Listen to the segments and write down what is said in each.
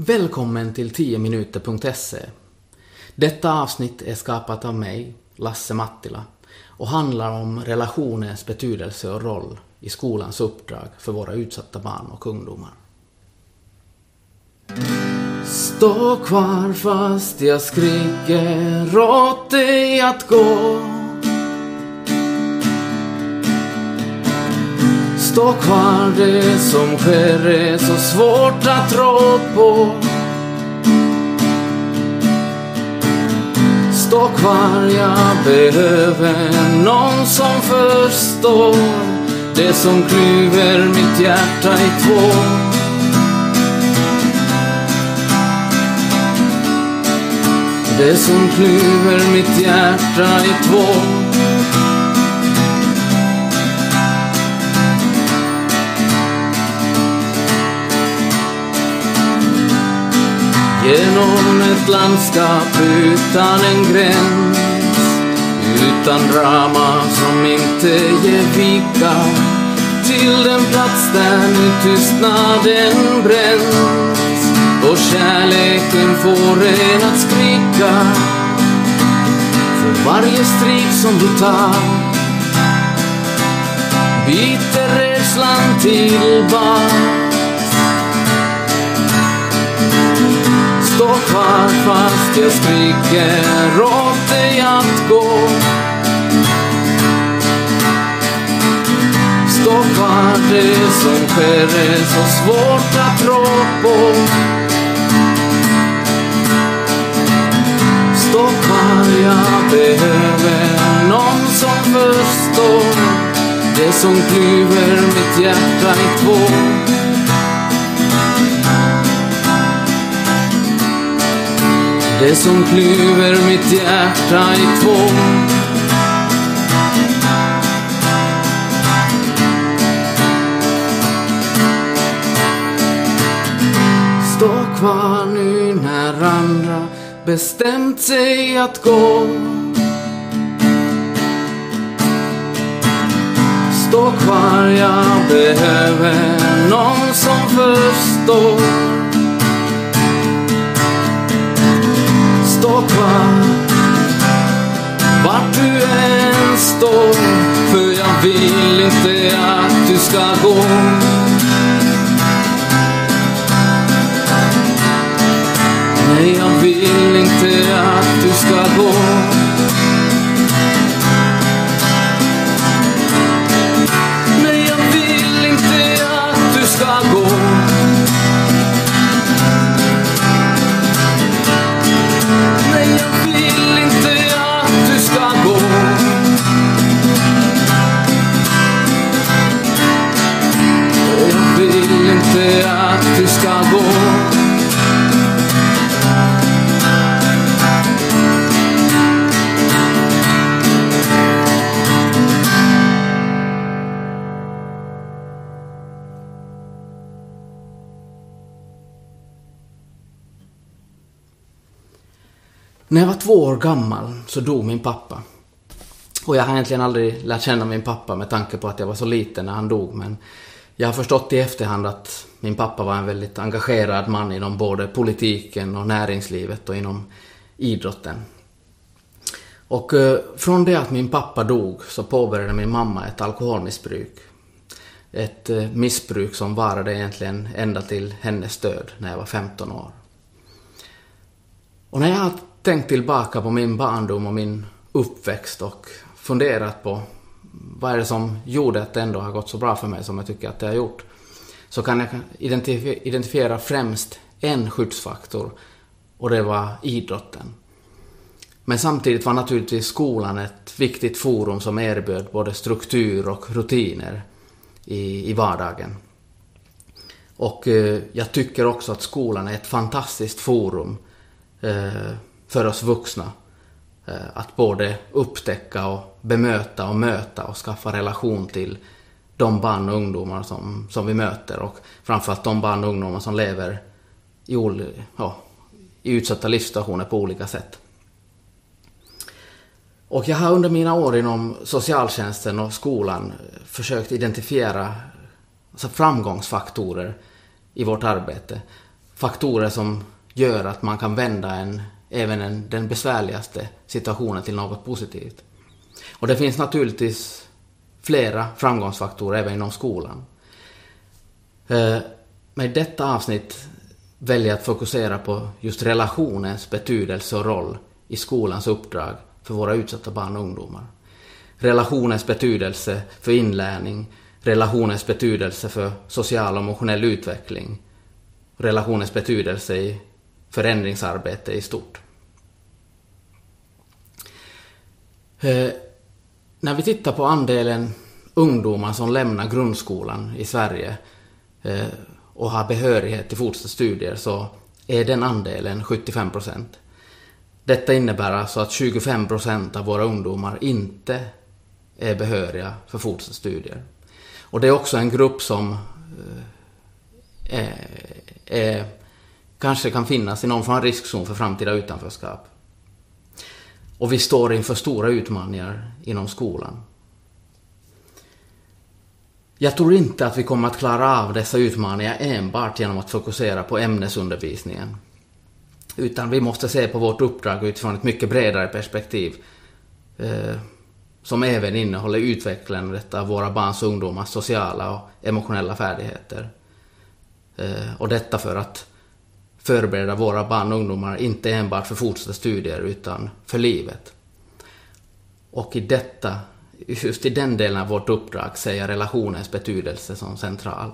Välkommen till 10minuter.se. Detta avsnitt är skapat av mig, Lasse Mattila, och handlar om relationens betydelse och roll i skolans uppdrag för våra utsatta barn och ungdomar. Stå kvar fast jag skriker åt dig att gå Stå kvar, det som sker är så svårt att rå på. Stå kvar, jag behöver någon som förstår det som klyver mitt hjärta i två. Det som klyver mitt hjärta i två. Genom ett landskap utan en gräns Utan drama som inte ger vika. Till den plats där nu tystnaden bränns Och kärleken får en att skrika. För varje strid som du tar Biter rädslan tillbaka fast jag skriker åt dig att gå. Stoppa det som sker är så svårt att rå på. Stoppa, jag behöver någon som förstår. Det som klyver mitt hjärta i två. Det som klyver mitt hjärta i två. Stå kvar nu när andra bestämt sig att gå. Stå kvar, jag behöver någon som förstår. Du än står För jag vill inte att du ska gå. Nej, jag vill inte att du ska gå. När jag var två år gammal så dog min pappa. Och jag har egentligen aldrig lärt känna min pappa med tanke på att jag var så liten när han dog, men jag har förstått i efterhand att min pappa var en väldigt engagerad man inom både politiken och näringslivet och inom idrotten. Och eh, från det att min pappa dog så påbörjade min mamma ett alkoholmissbruk. Ett eh, missbruk som varade egentligen ända till hennes död när jag var 15 år. Och när jag tänkt tillbaka på min barndom och min uppväxt och funderat på vad är det som gjorde att det ändå har gått så bra för mig som jag tycker att det har gjort, så kan jag identifiera främst en skyddsfaktor och det var idrotten. Men samtidigt var naturligtvis skolan ett viktigt forum som erbjöd både struktur och rutiner i, i vardagen. Och eh, jag tycker också att skolan är ett fantastiskt forum eh, för oss vuxna. Eh, att både upptäcka och bemöta och möta och skaffa relation till de barn och ungdomar som, som vi möter och framförallt de barn och ungdomar som lever i, ja, i utsatta livssituationer på olika sätt. Och jag har under mina år inom socialtjänsten och skolan eh, försökt identifiera alltså framgångsfaktorer i vårt arbete faktorer som gör att man kan vända en, även en, den besvärligaste situationen till något positivt. Och det finns naturligtvis flera framgångsfaktorer även inom skolan. Eh, Men i detta avsnitt väljer jag att fokusera på just relationens betydelse och roll i skolans uppdrag för våra utsatta barn och ungdomar. Relationens betydelse för inlärning, relationens betydelse för social och emotionell utveckling, relationens betydelse i förändringsarbete i stort. Eh, när vi tittar på andelen ungdomar som lämnar grundskolan i Sverige eh, och har behörighet till fortsatta studier så är den andelen 75 procent. Detta innebär alltså att 25 procent av våra ungdomar inte är behöriga för fortsatta studier. Och det är också en grupp som eh, är, är, kanske kan finnas i någon form av riskzon för framtida utanförskap. Och vi står inför stora utmaningar inom skolan. Jag tror inte att vi kommer att klara av dessa utmaningar enbart genom att fokusera på ämnesundervisningen. Utan vi måste se på vårt uppdrag utifrån ett mycket bredare perspektiv. Eh, som även innehåller utvecklandet av våra barns och ungdomars sociala och emotionella färdigheter. Eh, och detta för att förbereda våra barn och ungdomar inte enbart för fortsatta studier utan för livet. Och i detta, just i den delen av vårt uppdrag ser jag relationens betydelse som central.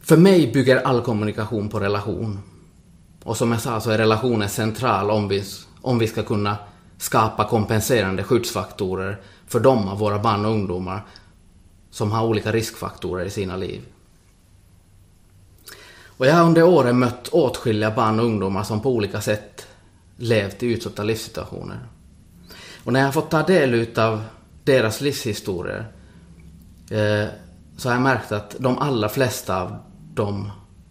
För mig bygger all kommunikation på relation. Och som jag sa så är relationen central om vi, om vi ska kunna skapa kompenserande skyddsfaktorer för de av våra barn och ungdomar som har olika riskfaktorer i sina liv. Och jag har under åren mött åtskilliga barn och ungdomar som på olika sätt levt i utsatta livssituationer. Och när jag har fått ta del av deras livshistorier eh, så har jag märkt att de allra flesta av dem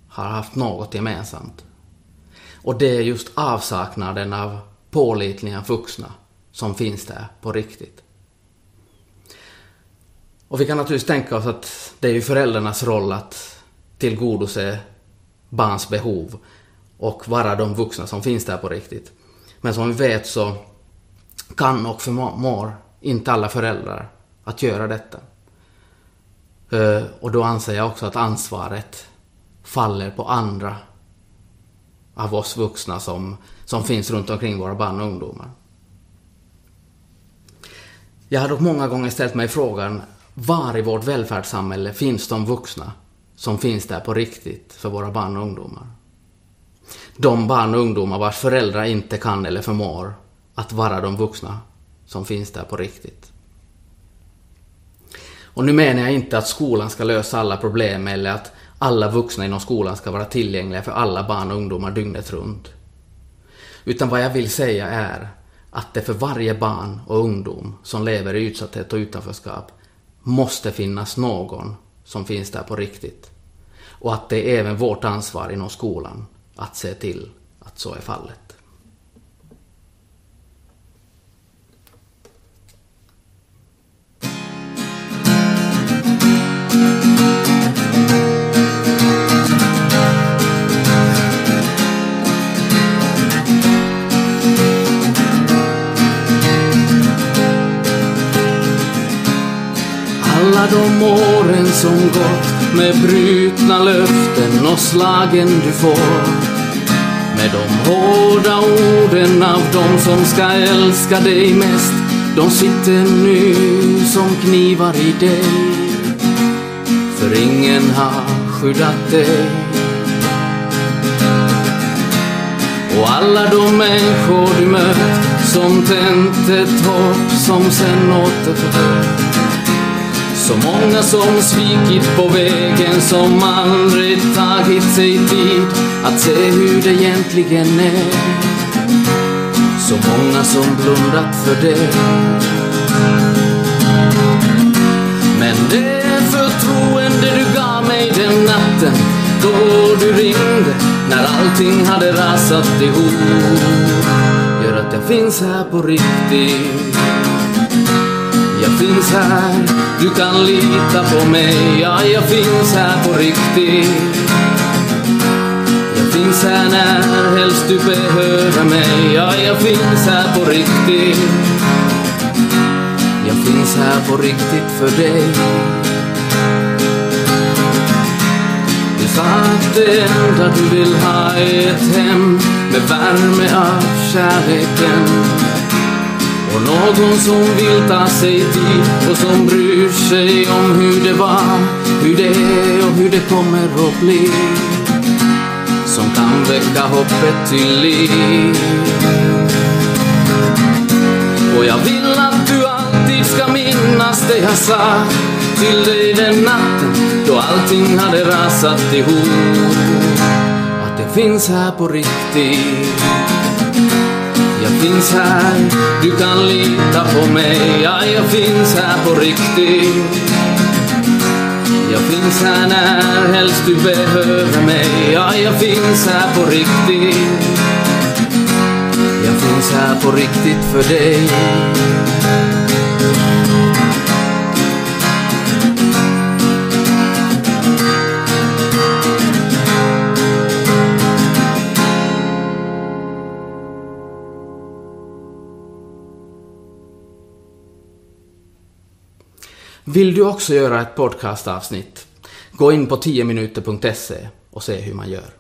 har haft något gemensamt. Och det är just avsaknaden av pålitliga vuxna som finns där på riktigt. Och vi kan naturligtvis tänka oss att det är ju föräldrarnas roll att tillgodose barns behov och vara de vuxna som finns där på riktigt. Men som vi vet så kan och förmår inte alla föräldrar att göra detta. Eh, och då anser jag också att ansvaret faller på andra av oss vuxna som, som finns runt omkring våra barn och ungdomar. Jag har dock många gånger ställt mig frågan var i vårt välfärdssamhälle finns de vuxna som finns där på riktigt för våra barn och ungdomar? De barn och ungdomar vars föräldrar inte kan eller förmår att vara de vuxna som finns där på riktigt. Och nu menar jag inte att skolan ska lösa alla problem eller att alla vuxna inom skolan ska vara tillgängliga för alla barn och ungdomar dygnet runt. Utan vad jag vill säga är att det för varje barn och ungdom som lever i utsatthet och utanförskap måste finnas någon som finns där på riktigt. Och att det är även vårt ansvar inom skolan att se till att så är fallet. Gått med brutna löften och slagen du får. Med de hårda orden av de som ska älska dig mest. De sitter nu som knivar i dig. För ingen har skyddat dig. Och alla de människor du mött som tänt ett hopp som sen återföll så många som svikit på vägen som aldrig tagit sig tid att se hur det egentligen är. Så många som blundat för det. Men det förtroende du gav mig den natten då du ringde när allting hade rasat ihop gör att jag finns här på riktigt. Jag finns här, du kan lita på mig. Ja, jag finns här på riktigt. Jag finns här när helst du behöver mig. Ja, jag finns här på riktigt. Jag finns här på riktigt för dig. Du sa att det enda du vill ha är ett hem med värme av kärleken. Och någon som vill ta sig dit och som bryr sig om hur det var, hur det är och hur det kommer att bli. Som kan väcka hoppet till liv. Och jag vill att du alltid ska minnas det jag sa till dig den natten då allting hade rasat ihop. Att det finns här på riktigt. Jag finns här, du kan lita på mig. Ja, jag finns här på riktigt. Jag finns här när helst du behöver mig. Ja, jag finns här på riktigt. Jag finns här på riktigt för dig. Vill du också göra ett podcastavsnitt? Gå in på 10minuter.se och se hur man gör.